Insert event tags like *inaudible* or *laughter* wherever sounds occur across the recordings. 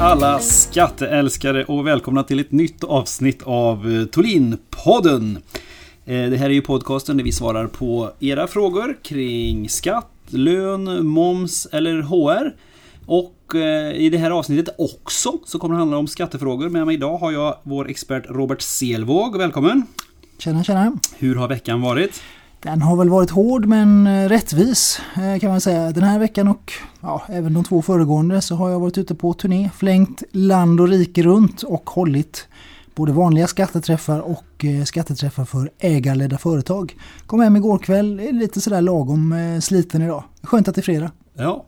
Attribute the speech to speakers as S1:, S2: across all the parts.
S1: alla skatteälskare och välkomna till ett nytt avsnitt av eh, Tolin-podden. Eh, Det här är ju podcasten där vi svarar på era frågor kring skatt, lön, moms eller HR. Och eh, i det här avsnittet också så kommer det handla om skattefrågor. Med mig idag har jag vår expert Robert Selvåg. Välkommen!
S2: Tjena, tjena.
S1: Hur har veckan varit?
S2: Den har väl varit hård men eh, rättvis eh, kan man säga. Den här veckan och ja, även de två föregående så har jag varit ute på turné, flängt land och rike runt och hållit både vanliga skatteträffar och eh, skatteträffar för ägarledda företag. Kom hem igår kväll, är lite sådär lagom sliten idag. Skönt att det är fredag.
S1: Ja,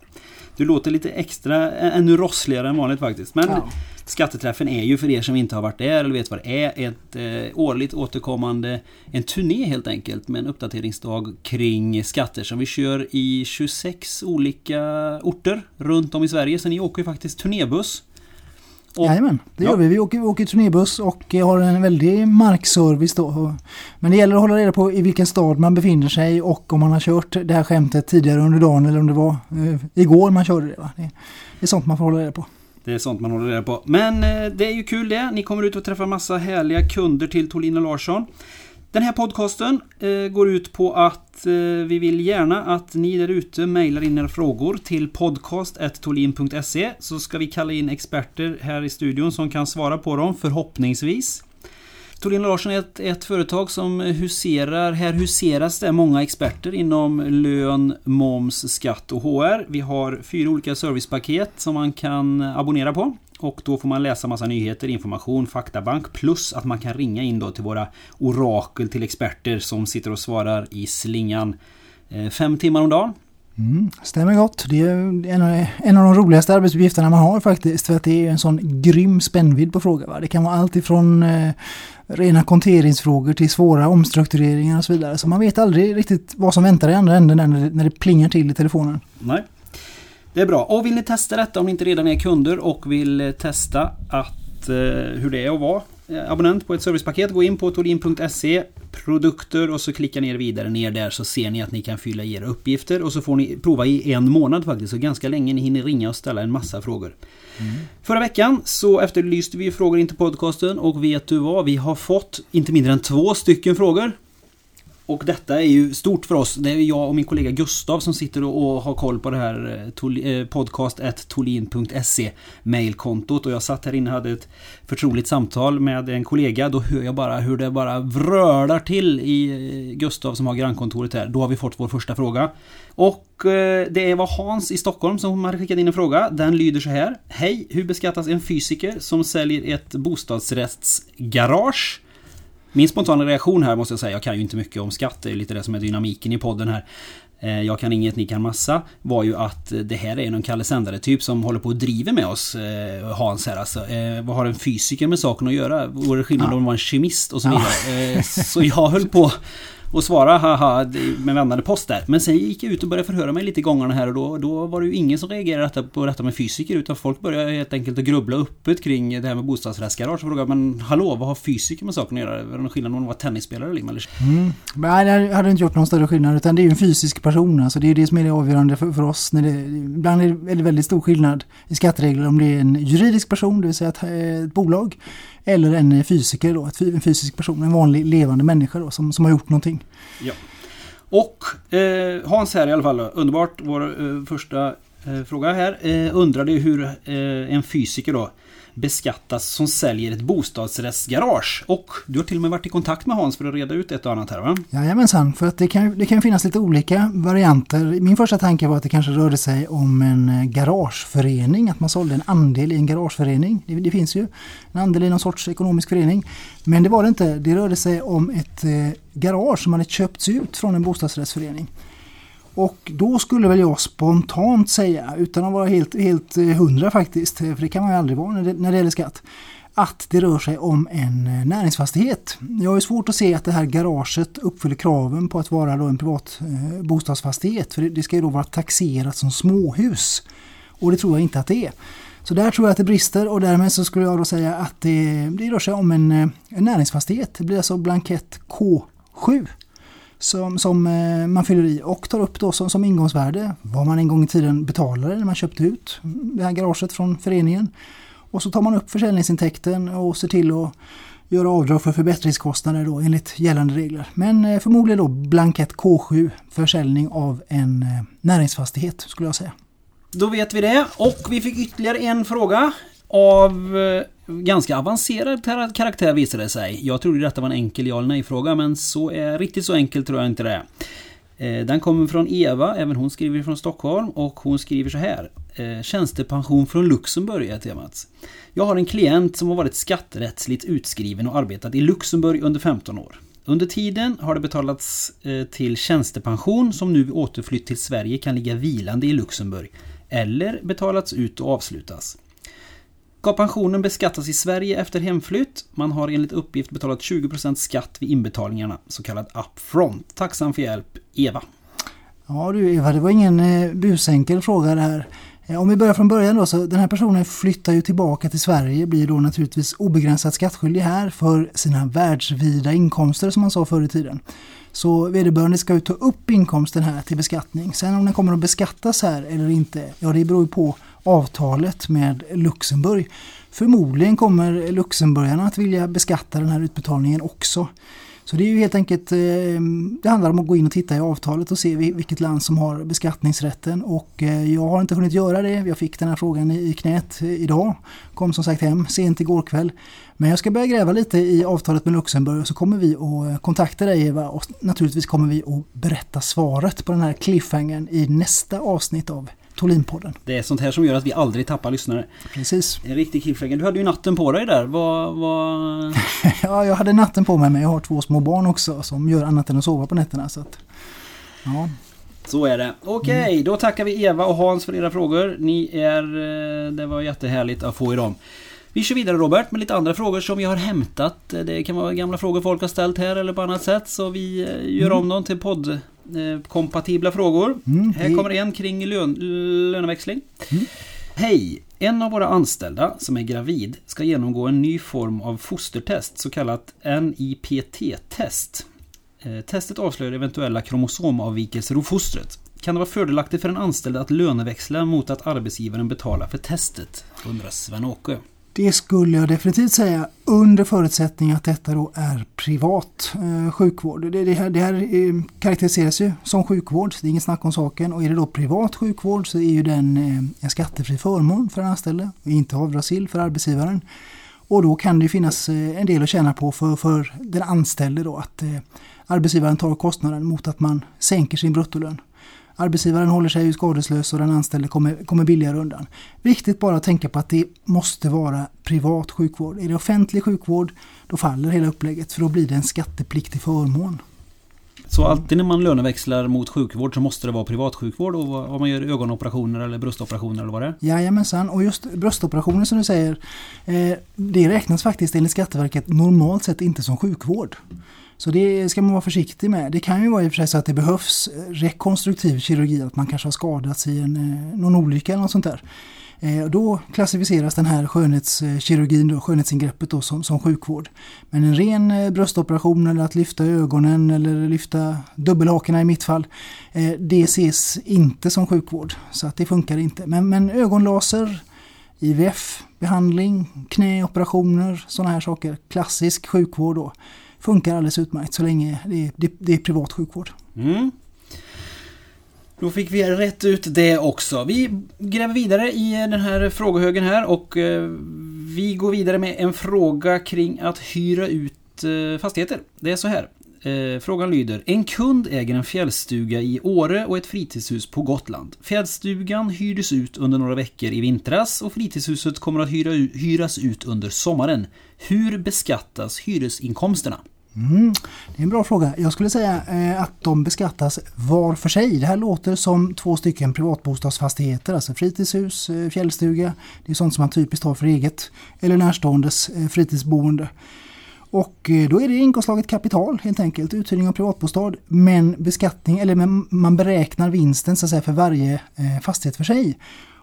S1: du låter lite extra, ännu rossligare än vanligt faktiskt. Men
S2: Ja.
S1: Skatteträffen är ju för er som inte har varit där eller vet vad det är ett eh, årligt återkommande en turné helt enkelt med en uppdateringsdag kring skatter som vi kör i 26 olika orter runt om i Sverige. Så ni åker ju faktiskt turnébuss. Och-
S2: Jajamän, det
S1: Ja.
S2: gör vi. Vi åker, vi åker turnébuss och eh, har en väldig markservice då. Men det gäller att hålla reda på i vilken stad man befinner sig och om man har kört det här skämtet tidigare under dagen eller om det var eh, igår man körde det. Va? Det, det är sånt man får hålla reda på.
S1: Det är sånt man håller reda på. Men eh, det är ju kul det. Ni kommer ut och träffar massa härliga kunder till Tolin och Larsson. Den här podcasten eh, går ut på att eh, vi vill gärna att ni där ute mejlar in era frågor till podcast.tolin.se så ska vi kalla in experter här i studion som kan svara på dem förhoppningsvis. Tolin Larsson är ett, ett företag som huserar, här huseras det många experter inom lön, moms, skatt och HR. Vi har fyra olika servicepaket som man kan abonnera på. Och då får man läsa massa nyheter, information, faktabank plus att man kan ringa in då till våra orakel till experter som sitter och svarar i slingan eh, fem timmar om dagen.
S2: Mm, stämmer gott. Det är en av, en av de roligaste arbetsuppgifterna man har faktiskt. För att det är en sån grym spännvidd på frågor. Det kan vara allt ifrån eh, rena konteringsfrågor till svåra omstruktureringar och så vidare. Så man vet aldrig riktigt vad som väntar i andra änden när det, när det plingar till i telefonen.
S1: Nej. Det är bra. Och vill ni testa detta om ni inte redan är kunder och vill testa att, eh, hur det är att vara abonnent på ett servicepaket. Gå in på tolin.se produkter och så klickar ni er vidare ner där så ser ni att ni kan fylla i era uppgifter och så får ni prova i en månad faktiskt. Så ganska länge ni hinner ringa och ställa en massa frågor. Förra veckan så efterlyste vi frågor in till podcasten och vet du vad? Vi har fått inte mindre än två stycken frågor. Och detta är ju stort för oss. Det är jag och min kollega Gustav som sitter och, har koll på det här eh, eh, podcast.tolin.se mailkontot och jag satt här inne och hade ett förtroligt samtal med en kollega. Då hör jag bara hur det bara vrölar till i eh, Gustav som har grannkontoret här. Då har vi fått vår första fråga. Och det var Hans i Stockholm som hade skickat in en fråga. Den lyder så här. Hej! Hur beskattas en fysiker som säljer ett bostadsrättsgarage? Min spontana reaktion här måste jag säga, jag kan ju inte mycket om skatt, det är lite det som är dynamiken i podden här. Eh, Jag kan inget, ni kan massa. Var ju att det här är någon Kalle Sändare typ som håller på och driver med oss, eh, Hans här alltså. Eh, Vad har en fysiker med saken att göra? Vore det skillnad om det var en kemist och så vidare? Eh, Så jag höll på och svara haha med vändande post där. Men sen gick jag ut och började förhöra mig lite i gångerna här och då, då var det ju ingen som reagerade på detta med fysiker utan folk började helt enkelt att grubbla öppet kring det här med bostadsrättsgarage och frågade men hallå vad har fysiker med saken att göra? Är det någon skillnad om man var tennisspelare eller Eller?
S2: Mm. Nej, det hade inte gjort någon större skillnad utan det är ju en fysisk person. Alltså det är det som är det avgörande för, för oss. När det, ibland är det väldigt, stor skillnad i skatteregler om det är en juridisk person, det vill säga ett, ett bolag, eller en eh, fysiker då, en fysisk person, en vanlig levande människa då, som, som har gjort någonting.
S1: Ja. Och eh, Hans här i alla fall då, underbart. Vår eh, första eh, fråga här. Eh, undrade hur eh, en fysiker då beskattas som säljer ett bostadsrättsgarage. Och du har till och med varit i kontakt med Hans för att reda ut ett och annat här va?
S2: Jajamensan, för att det kan, det kan finnas lite olika varianter. Min första tanke var att det kanske rörde sig om en eh, garageförening, att man sålde en andel i en garageförening. Det, det finns ju en andel i någon sorts ekonomisk förening. Men det var det inte, det rörde sig om ett eh, garage som hade köpts ut från en bostadsrättsförening. Och då skulle väl jag spontant säga, utan att vara helt, helt eh, hundra faktiskt, eh, för det kan man ju aldrig vara när det, när det gäller skatt, att det rör sig om en eh, näringsfastighet. Jag har ju svårt att se att det här garaget uppfyller kraven på att vara då en privat eh, bostadsfastighet. För det, det ska ju då vara taxerat som småhus. Och det tror jag inte att det är. Så där tror jag att det brister och därmed så skulle jag då säga att det, det rör sig om en, en näringsfastighet. Det blir alltså blankett K7 som, som eh, man fyller i och tar upp då som, som ingångsvärde vad man en gång i tiden betalade när man köpte ut det här garaget från föreningen. Och så tar man upp försäljningsintäkten och ser till att göra avdrag för förbättringskostnader då enligt gällande regler. Men eh, förmodligen då blankett K7, försäljning av en eh, näringsfastighet skulle jag säga.
S1: Då vet vi det och vi fick ytterligare en fråga av eh, ganska avancerad karaktär visade det sig. Jag trodde detta var en enkel ja eller nej fråga men så är, riktigt så enkelt tror jag inte det är. Eh, den kommer från Eva, även hon skriver från Stockholm och hon skriver så här. Eh, tjänstepension från Luxemburg är temat. Jag har en klient som har varit skatterättsligt utskriven och arbetat i Luxemburg under 15 år. Under tiden har det betalats till tjänstepension som nu vid återflytt till Sverige kan ligga vilande i Luxemburg eller betalats ut och avslutas. Ska pensionen beskattas i Sverige efter hemflytt? Man har enligt uppgift betalat 20% skatt vid inbetalningarna, så kallad upfront. Tacksam för hjälp, Eva.
S2: Ja du Eva, det var ingen eh, busenkel fråga det här. Eh, om vi börjar från början då, så den här personen flyttar ju tillbaka till Sverige, blir då naturligtvis obegränsat skattskyldig här för sina världsvida inkomster som man sa förr i tiden. Så vederbörande ska ju ta upp inkomsten här till beskattning. Sen om den kommer att beskattas här eller inte, ja det beror ju på avtalet med Luxemburg. Förmodligen kommer luxemburgarna att vilja beskatta den här utbetalningen också. Så det är ju helt enkelt, eh, det handlar om att gå in och titta i avtalet och se vilket land som har beskattningsrätten och eh, jag har inte hunnit göra det. Jag fick den här frågan i knät eh, idag. Kom som sagt hem sent igår kväll. Men jag ska börja gräva lite i avtalet med Luxemburg och så kommer vi att kontakta dig Eva och naturligtvis kommer vi att berätta svaret på den här cliffhangern i nästa avsnitt av Tolinpodden.
S1: Det är sånt här som gör att vi aldrig tappar lyssnare.
S2: Precis.
S1: En riktig cliffhanger. Du hade ju natten på dig där. Vad... vad... *laughs*
S2: ja, jag hade natten på mig men jag har två små barn också som gör annat än att sova på nätterna. Så att,
S1: ja. Så är det. Okej, okay, mm. då tackar vi Eva och Hans för era frågor. Ni är... Eh, det var jättehärligt att få er dem. Vi kör vidare Robert med lite andra frågor som vi har hämtat. Det kan vara gamla frågor folk har ställt här eller på annat sätt. Så vi eh, gör mm. om dem till podd kompatibla frågor. Mm, Här kommer en kring lön, löneväxling. Mm. Hej! En av våra anställda som är gravid ska genomgå en ny form av fostertest, så kallat NIPT-test. Eh, testet avslöjar eventuella kromosomavvikelser hos fostret. Kan det vara fördelaktigt för en anställd att löneväxla mot att arbetsgivaren betalar för testet? Undrar Sven-Åke.
S2: Det skulle jag definitivt säga under förutsättning att detta då är privat eh, sjukvård. Det, det, här, det här eh, karaktäriseras ju som sjukvård, det är inget snack om saken. Och är det då privat sjukvård så är ju den eh, en skattefri förmån för den anställde och inte avdragsgill för arbetsgivaren. Och då kan det finnas eh, en del att tjäna på för, för den anställde då att eh, arbetsgivaren tar kostnaden mot att man sänker sin bruttolön. Arbetsgivaren håller sig skadeslös och den anställde kommer, kommer billigare undan. Viktigt bara att tänka på att det måste vara privat sjukvård. Är det offentlig sjukvård då faller hela upplägget för då blir det en skattepliktig förmån.
S1: Så alltid när man löneväxlar mot sjukvård så måste det vara privatsjukvård och om man gör ögonoperationer eller bröstoperationer eller vad det är?
S2: Jajamensan, och just bröstoperationer som du säger eh, det räknas faktiskt enligt Skatteverket normalt sett inte som sjukvård. Så det ska man vara försiktig med. Det kan ju vara i och för sig så att det behövs rekonstruktiv kirurgi, att man kanske har skadats i en, eh, någon olycka eller något sånt där. Eh, då klassificeras den här skönhetskirurgin, då, skönhetsingreppet då, som, som sjukvård. Men en ren eh, bröstoperation eller att lyfta ögonen eller lyfta dubbelhakorna i mitt fall, eh, det ses inte som sjukvård. Så att det funkar inte. Men, men ögonlaser, IVF-behandling, knäoperationer, sådana här saker, klassisk sjukvård då funkar alldeles utmärkt så länge det är, det, det är privat sjukvård. Mm.
S1: Då fick vi rätt ut det också. Vi gräver vidare i den här frågehögen här och eh, vi går vidare med en fråga kring att hyra ut eh, fastigheter. Det är så här. Eh, frågan lyder. En kund äger en fjällstuga i Åre och ett fritidshus på Gotland. Fjällstugan hyrdes ut under några veckor i vintras och fritidshuset kommer att hyra, hyras ut under sommaren. Hur beskattas hyresinkomsterna?
S2: Mm, det är en bra fråga. Jag skulle säga eh, att de beskattas var för sig. Det här låter som två stycken privatbostadsfastigheter, alltså fritidshus, eh, fjällstuga. Det är sånt som man typiskt har för eget eller närståendes eh, fritidsboende. Och eh, då är det inkomstslaget kapital helt enkelt, uthyrning av privatbostad. Men beskattning, eller man beräknar vinsten så att säga, för varje eh, fastighet för sig.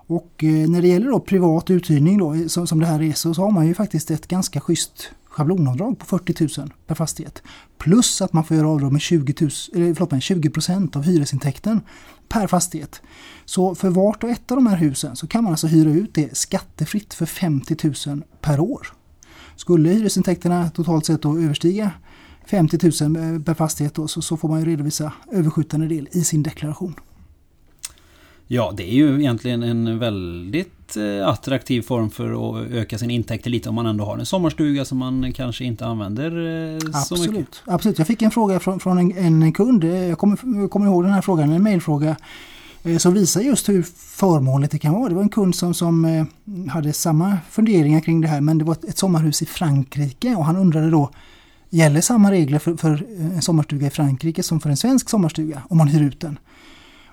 S2: Och eh, när det gäller då privat uthyrning då, eh, som det här är så, så har man ju faktiskt ett ganska schysst schablonavdrag på 40 000 per fastighet. Plus att man får göra avdrag med 20, 000, eller, förlåt 20 av hyresintäkten per fastighet. Så för vart och ett av de här husen så kan man alltså hyra ut det skattefritt för 50 000 per år. Skulle hyresintäkterna totalt sett då överstiga 50 000 eh, per fastighet då, så, så får man ju redovisa överskjutande del i sin deklaration.
S1: Ja, det är ju egentligen en väldigt Eh, attraktiv form för att öka sin intäkter lite om man ändå har en sommarstuga som man kanske inte använder
S2: eh,
S1: Absolut. mycket.
S2: Absolut. Jag fick en fråga från, från en, en, kund, eh, jag kommer, jag kommer ihåg den här frågan, en mejlfråga som visar just hur förmånligt det kan vara. Det var en kund som, som hade samma funderingar kring det här men det var ett sommarhus i Frankrike och han undrade då Gäller samma regler för, för en sommarstuga i Frankrike som för en svensk sommarstuga om man hyr ut den?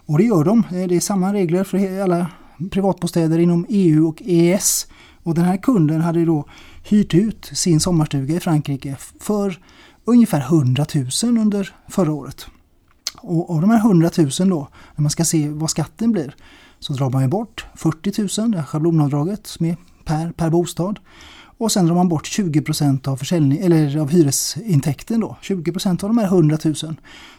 S2: Och det gör de. Det är samma regler för alla privatbostäder inom EU och EES. Och den här kunden hade då hyrt ut sin sommarstuga i Frankrike för ungefär 100 000 under förra året. Och av de här 100 000 då, när man ska se vad skatten blir, så drar man ju bort 40 000, det här schablonavdraget som är per, per bostad. Och sen drar man bort 20 av, försäljning, eller av hyresintäkten. Då. 20% av de här 100 000.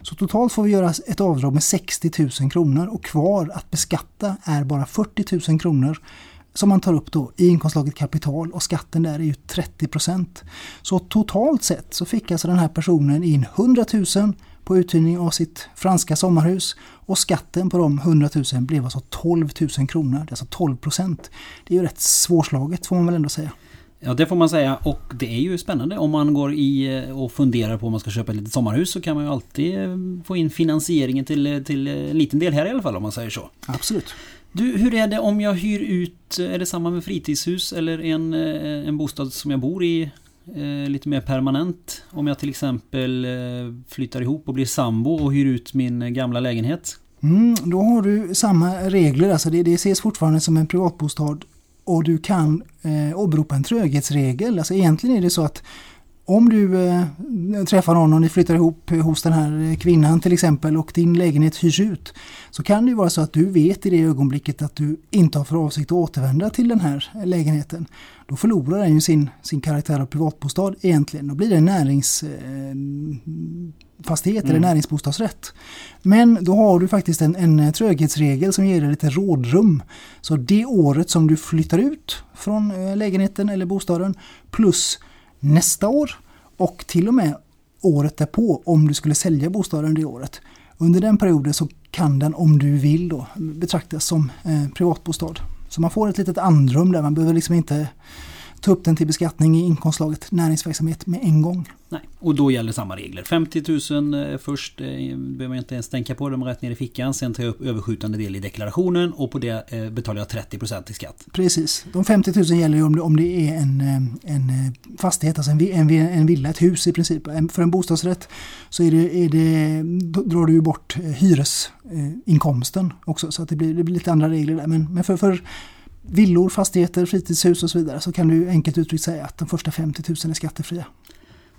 S2: Så totalt får vi göra ett avdrag med 60 000 kronor och kvar att beskatta är bara 40 000 kronor som man tar upp då i inkomstslaget kapital och skatten där är ju 30% Så totalt sett så fick alltså den här personen in 100 000 på uthyrning av sitt franska sommarhus och skatten på de 100 000 blev alltså 12 000 kronor, det är alltså 12% Det är ju rätt svårslaget får man väl ändå säga.
S1: Ja det får man säga och det är ju spännande om man går i eh, och funderar på om man ska köpa ett litet sommarhus så kan man ju alltid eh, få in finansieringen till, eh, till en liten del här i alla fall om man säger så.
S2: Absolut.
S1: Du, hur är det om jag hyr ut, är det samma med fritidshus eller en, en bostad som jag bor i lite mer permanent? Om jag till exempel flyttar ihop och blir sambo och hyr ut min gamla lägenhet?
S2: Mm, då har du samma regler, alltså det, det ses fortfarande som en privatbostad och du kan eh, åberopa en tröghetsregel. Alltså egentligen är det så att om du eh, träffar någon och ni flyttar ihop hos den här eh, kvinnan till exempel och din lägenhet hyrs ut så kan det vara så att du vet i det ögonblicket att du inte har för avsikt att återvända till den här lägenheten. Då förlorar den ju sin, sin karaktär av privatbostad egentligen. Då blir det en närings... eh, mm. eller näringsbostadsrätt. Men då har du faktiskt en, en tröghetsregel som ger dig lite rådrum. Så det året som du flyttar ut från eh, lägenheten eller bostaden plus nästa år och till och med året därpå om du skulle sälja bostaden det året. Under den perioden så kan den om du vill då betraktas som eh, privatbostad. Så man får ett litet andrum där, man behöver liksom inte ta upp den till beskattning i inkomstslaget näringsverksamhet med en gång.
S1: Nej, och då gäller samma regler. 50 000 eh, först eh, behöver jag inte ens tänka på, de rätt ner i fickan. Sen tar jag upp överskjutande del i deklarationen och på det eh, betalar jag 30% i skatt.
S2: Precis, de 50 000 gäller ju om det, om det är en, en fastighet, alltså en, en, en villa, ett hus i princip. För en bostadsrätt så är det, är det, drar du bort hyresinkomsten också så att det blir, det blir lite andra regler där. Men, men för, för villor, fastigheter, fritidshus och så vidare så kan du enkelt uttryckt säga att de första 50 000 är skattefria.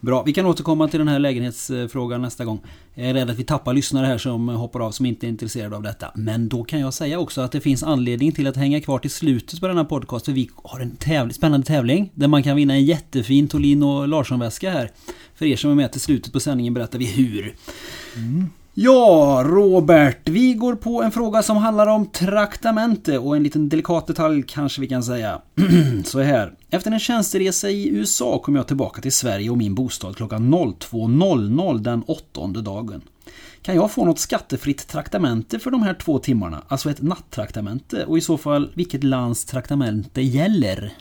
S1: Bra, vi kan återkomma till den här lägenhetsfrågan nästa gång. Jag är rädd att vi tappar lyssnare här som hoppar av som inte är intresserade av detta. Men då kan jag säga också att det finns anledning till att hänga kvar till slutet på denna podcast. För vi har en tävling, spännande tävling där man kan vinna en jättefin Tolin och Larsson-väska här. För er som är med till slutet på sändningen berättar vi hur. Mm. Ja, Robert. Vi går på en fråga som handlar om traktamente och en liten delikat detalj kanske vi kan säga. *clears throat* Så här. Efter en tjänsteresa i USA kom jag tillbaka till Sverige och min bostad klockan 02.00 den åttonde dagen. Kan jag få något skattefritt traktamente för de här två timmarna? Alltså ett nattraktamente? Och i så fall, vilket lands traktamente gäller?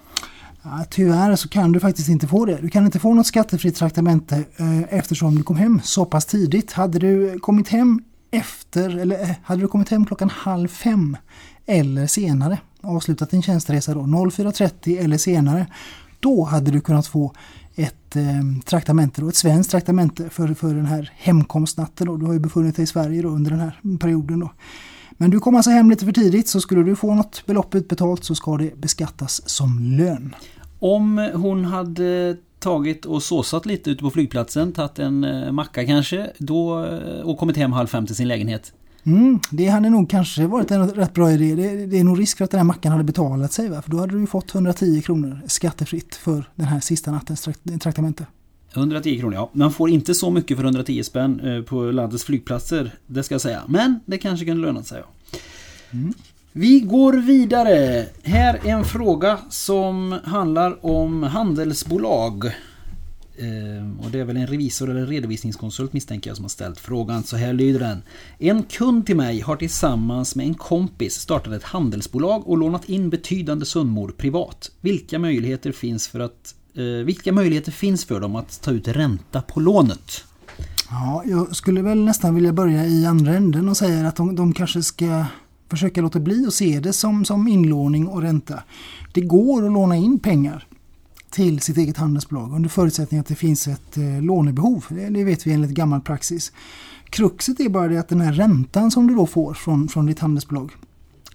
S2: Ja, tyvärr så kan du faktiskt inte få det. Du kan inte få något skattefritt traktamente eh, eftersom du kom hem så pass tidigt. Hade du kommit hem efter, eller eh, hade du kommit hem klockan halv fem eller senare, avslutat din tjänsteresa då 04.30 eller senare, då hade du kunnat få ett eh, traktamente, då, ett svenskt traktamente för, för den här hemkomstnatten. Då. Du har ju befunnit dig i Sverige då, under den här perioden. Då. Men du kom alltså hem lite för tidigt så skulle du få något belopp utbetalt så ska det beskattas som lön.
S1: Om hon hade tagit och såsat lite ute på flygplatsen, tagit en eh, macka kanske, då, eh, och kommit hem halv fem till sin lägenhet.
S2: Mm, det hade nog kanske varit en rätt bra idé. Det, det är nog risk för att den här mackan hade betalat sig. Va? För då hade du fått 110 kronor skattefritt för den här sista nattens traktamente.
S1: 110 kronor, ja. Man får inte så mycket för 110 spänn eh, på landets flygplatser, det ska jag säga. Men det kanske kan löna sig. Ja. Mm. Vi går vidare. Här är en fråga som handlar om handelsbolag. Ehm, och det är väl en revisor eller redovisningskonsult misstänker jag som har ställt frågan. Så här lyder den. En kund till mig har tillsammans med en kompis startat ett handelsbolag och lånat in betydande summor privat. Vilka möjligheter finns för att eh, Eh, vilka möjligheter finns för dem att ta ut ränta på lånet?
S2: Ja, jag skulle väl nästan vilja börja i andra änden och säga att de, de kanske ska försöka låta bli att se det som, som inlåning och ränta. Det går att låna in pengar till sitt eget handelsbolag under förutsättning att det finns ett eh, lånebehov. Det, det, vet vi enligt gammal praxis. Kruxet är bara det att den här räntan som du då får från, från ditt handelsbolag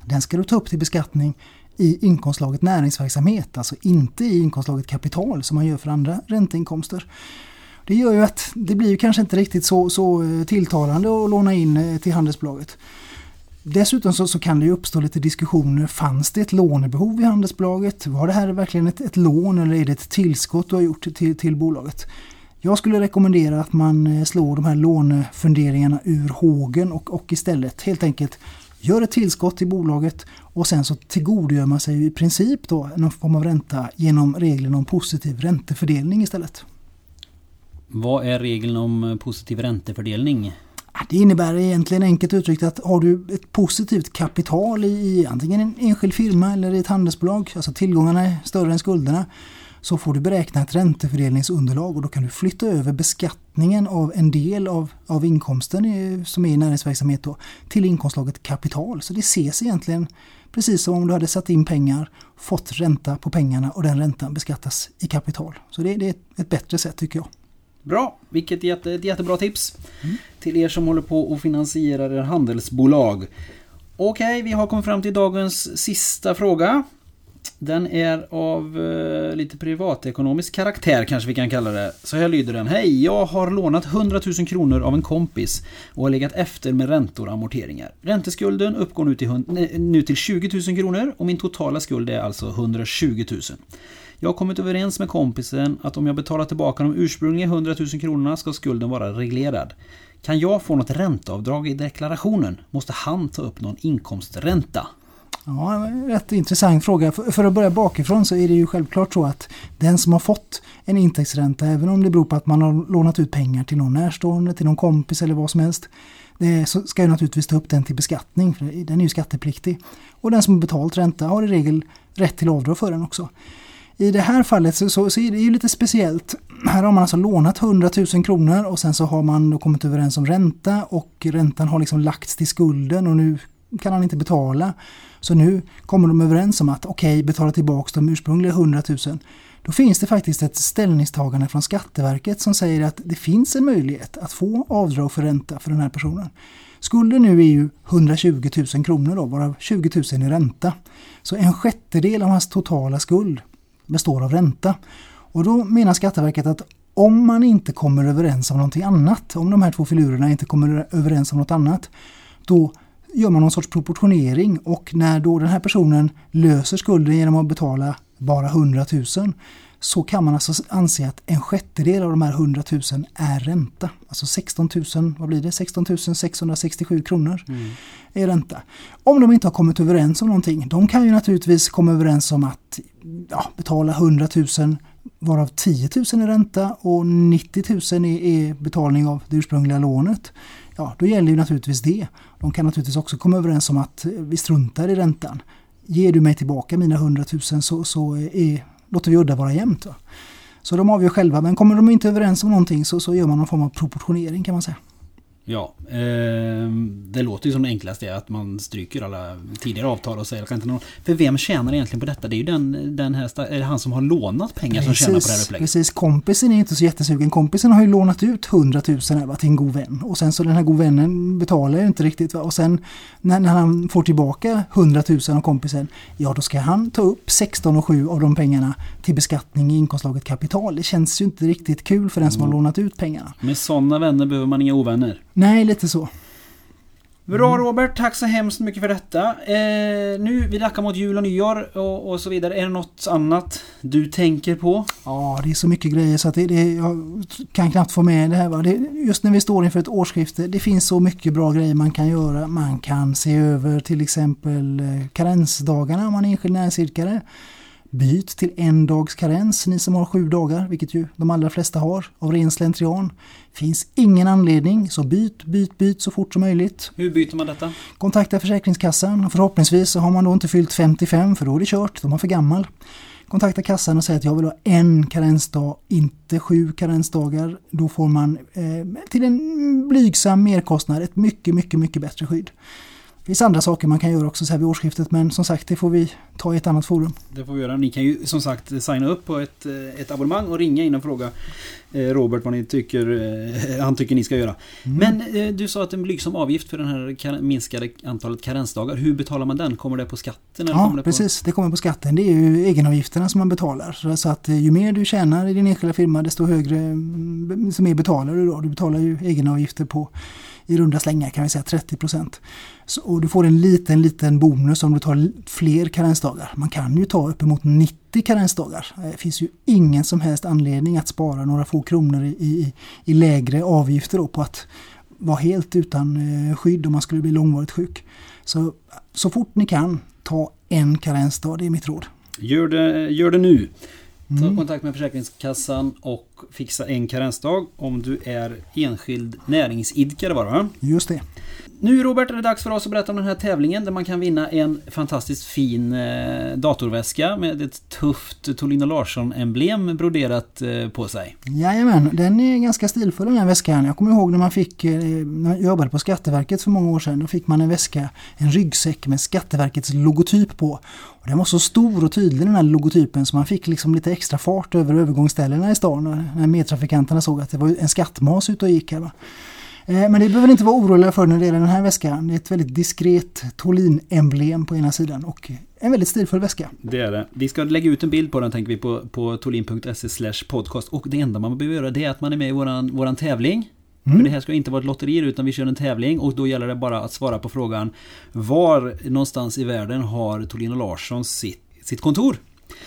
S2: den ska du ta upp till beskattning i inkomstslaget näringsverksamhet, alltså inte i inkomstslaget kapital som man gör för andra ränteinkomster. Det gör ju att det blir kanske inte riktigt så, så eh, tilltalande att låna in eh, till handelsbolaget. Dessutom så, så, kan det uppstå lite diskussioner. Fanns det ett lånebehov i handelsbolaget? Var det här verkligen ett, ett lån eller är det ett tillskott du har gjort till, till bolaget? Jag skulle rekommendera att man eh, slår de här lånefunderingarna ur hågen och, och istället helt enkelt gör ett tillskott till bolaget och sen så tillgodogör man sig i princip då någon form av ränta genom regeln om positiv räntefördelning istället.
S1: Vad är regeln om positiv räntefördelning?
S2: Det innebär egentligen enkelt uttryckt att har du ett positivt kapital i antingen en enskild firma eller i ett handelsbolag, alltså tillgångarna är större än skulderna, så får du beräkna ett räntefördelningsunderlag och då kan du flytta över beskattningen av en del av, av inkomsten i, som är i näringsverksamhet då, till inkomstslaget kapital. Så det ses egentligen precis som om du hade satt in pengar, fått ränta på pengarna och den räntan beskattas i kapital. Så det, det är ett bättre sätt tycker jag.
S1: Bra, vilket jätte, ett jättebra tips mm. till er som håller på och finansierar er handelsbolag. Okej, vi har kommit fram till dagens sista fråga. Den är av eh, lite privatekonomisk karaktär kanske vi kan kalla det. Så här lyder den. Hej, jag har lånat 100 000 kronor av en kompis och har legat efter med räntor och amorteringar. Ränteskulden uppgår nu till, nu till 20 000 kronor och min totala skuld är alltså 120 000. Jag har kommit överens med kompisen att om jag betalar tillbaka de ursprungliga 100 000 kronorna ska skulden vara reglerad. Kan jag få något ränteavdrag i deklarationen? Måste han ta upp någon inkomstränta?
S2: Ja, rätt intressant fråga. För att börja bakifrån så är det ju självklart så att den som har fått en intäktsränta, även om det beror på att man har lånat ut pengar till någon närstående, till någon kompis eller vad som helst, så ska jag naturligtvis ta upp den till beskattning, för den är ju skattepliktig. Och den som har betalt ränta har i regel rätt till avdrag för den också. I det här fallet så, så, så, är det ju lite speciellt. Här har man alltså lånat 100 000 kronor och sen så har man då kommit överens om ränta och räntan har liksom lagts till skulden och nu kan han inte betala. Så nu kommer de överens om att okej, okay, betala tillbaka de ursprungliga 100 000. Då finns det faktiskt ett ställningstagande från Skatteverket som säger att det finns en möjlighet att få avdrag för ränta för den här personen. Skulden nu är ju 120 000 kronor då, varav 20 000 i ränta. Så en sjättedel av hans totala skuld består av ränta. Och då menar Skatteverket att om man inte kommer överens om någonting annat, om de här två filurerna inte kommer överens om något annat, då gör man någon sorts proportionering och när då den här personen löser skulden genom att betala bara 100 000 så kan man alltså anse att en sjättedel av de här 100 000 är ränta. Alltså 16 000, vad blir det? 16 667 kronor mm. är ränta. Om de inte har kommit överens om någonting, de kan ju naturligtvis komma överens om att ja, betala 100 000 varav 10 000 är ränta och 90 000 är, är betalning av det ursprungliga lånet. Ja, då gäller ju naturligtvis det. De kan naturligtvis också komma överens om att eh, vi struntar i räntan. Ger du mig tillbaka mina 100 000 så, så är låter vi udda vara jämnt. Va? Så de avgör själva, men kommer de inte överens om någonting så, så gör man någon form av proportionering kan man säga.
S1: Ja, eh, det låter ju som det enklaste är att man stryker alla tidigare avtal och säger att inte någon... För vem tjänar egentligen på detta? Det är ju den, den här, han som har lånat pengar precis, som tjänar på det här upplägget.
S2: Precis, kompisen är inte så jättesugen. Kompisen har ju lånat ut 100 000 här, till en god vän och sen så den här god vännen betalar ju inte riktigt. Va? Och sen när, när han får tillbaka 100 000 av kompisen, ja då ska han ta upp 16 och 7 av de pengarna till beskattning i inkomstslaget kapital. Det känns ju inte riktigt kul för den som mm. har lånat ut pengarna.
S1: Med sådana vänner behöver man inga ovänner.
S2: Nej, lite så.
S1: Bra Robert, tack så hemskt mycket för detta. Eh, nu, vi lackar mot jul och nyår och, och, så vidare. Är det något annat du tänker på?
S2: Ja, det är så mycket grejer så att det, det, jag kan knappt få med det här. Va? Det, just när vi står inför ett årsskifte, det finns så mycket bra grejer man kan göra. Man kan se över till exempel eh, karensdagarna om man är enskild näringsidkare. Byt till en dags karens, ni som har sju dagar, vilket ju de allra flesta har, av ren slentrian. Finns ingen anledning, så byt, byt, byt så fort som möjligt.
S1: Hur byter man detta?
S2: Kontakta Försäkringskassan och förhoppningsvis så har man då inte fyllt 55 för då är det kört, de är för gammal. Kontakta kassan och säg att jag vill ha en karensdag, inte sju karensdagar. Då får man eh, till en blygsam merkostnad ett mycket, mycket, mycket bättre skydd. Finns andra saker man kan göra också så här vid årsskiftet men som sagt det får vi ta i ett annat forum.
S1: Det får vi göra. Ni kan ju som sagt signa upp på ett, eh, ett abonnemang och ringa in och fråga eh, Robert vad ni tycker eh, *laughs* han tycker ni ska göra. Mm. Men du sa att en blygsam avgift för den här minskade antalet karensdagar. Hur betalar man den? Kommer det på skatten?
S2: Eller ja det precis, det kommer på skatten. Det är ju egenavgifterna som man betalar. Så att ju mer du tjänar i din enskilda firma desto högre, mm, så mer betalar du då. Du betalar ju egenavgifter på i runda slängar kan vi säga 30 procent. Och du får en liten, liten bonus om du tar fler karensdagar. Man kan ju ta uppemot 90 karensdagar. Det finns ju ingen som helst anledning att spara några få kronor i, i, i lägre avgifter på att vara helt utan eh, skydd om man skulle bli långvarigt sjuk. Så, så fort ni kan, ta en karensdag, det är mitt råd.
S1: Gör det, gör det nu! Ta mm. kontakt med Försäkringskassan och fixa en karensdag om du är enskild näringsidkare bara.
S2: Just det.
S1: Nu Robert är det dags för oss att berätta om den här tävlingen där man kan vinna en fantastiskt fin eh, datorväska med ett tufft Tolina Larsson-emblem broderat eh, på sig.
S2: Jajamän, den är ganska stilfull den här väskan. Jag kommer ihåg när man fick, eh, när jag jobbade på Skatteverket för många år sedan, då fick man en väska, en ryggsäck med Skatteverkets logotyp på. Och den var så stor och tydlig den här logotypen så man fick liksom lite extra fart över övergångsställena i stan när medtrafikanterna såg att det var en skattmas ute och gick här. Va? Eh, men det behöver inte vara oroliga för när det gäller den här väskan. Det är ett väldigt diskret Tolin-emblem på ena sidan och en väldigt stilfull väska.
S1: Det är det. Vi ska lägga ut en bild på den tänker vi på, på tolin.se podcast och det enda man behöver göra det är att man är med i våran, våran tävling. Mm. För det här ska inte vara ett lotteri utan vi kör en tävling och då gäller det bara att svara på frågan Var någonstans i världen har Tolin och Larsson sitt, sitt kontor?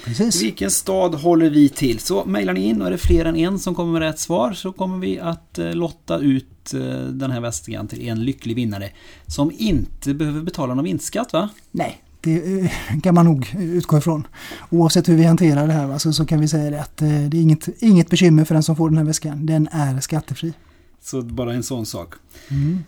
S1: Precis. Vilken stad håller vi till? Så mejlar ni in och är det fler än en som kommer med rätt svar så kommer vi att eh, lotta ut eh, den här väskan till en lycklig vinnare som inte behöver betala någon vinstskatt va?
S2: Nej, det eh, kan man nog utgå ifrån. Oavsett hur vi hanterar det här så, så kan vi säga det att det är inget, inget bekymmer för den som får den här väskan. Den är skattefri.
S1: Så bara en sån sak. Mm.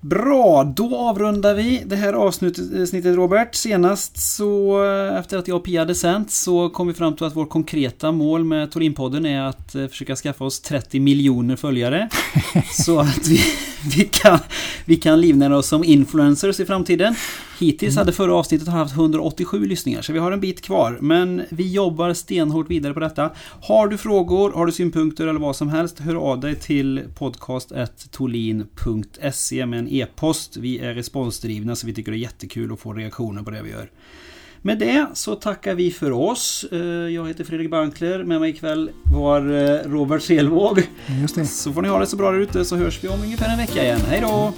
S1: Bra, då avrundar vi det här avsnittet eh, Robert. Senast så eh, efter att jag och Pia hade sänt så kom vi fram till att vårt konkreta mål med Torinpodden är att eh, försöka skaffa oss 30 miljoner följare. *laughs* så att vi, vi, kan, vi kan livnära oss som influencers i framtiden. Hittills hade förra avsnittet haft 187 lyssningar så vi har en bit kvar. Men vi jobbar stenhårt vidare på detta. Har du frågor, har du synpunkter eller vad som helst, hör av dig till podcast.tolin.se med en e-post. Vi är responsdrivna så vi tycker det är jättekul att få reaktioner på det vi gör. Med det så tackar vi för oss. Eh, jag heter Fredrik Bankler. Med mig ikväll var eh, Robert Selvåg.
S2: Just det.
S1: Så får ni ha det så bra där ute så hörs vi om ungefär en vecka igen. Hej då!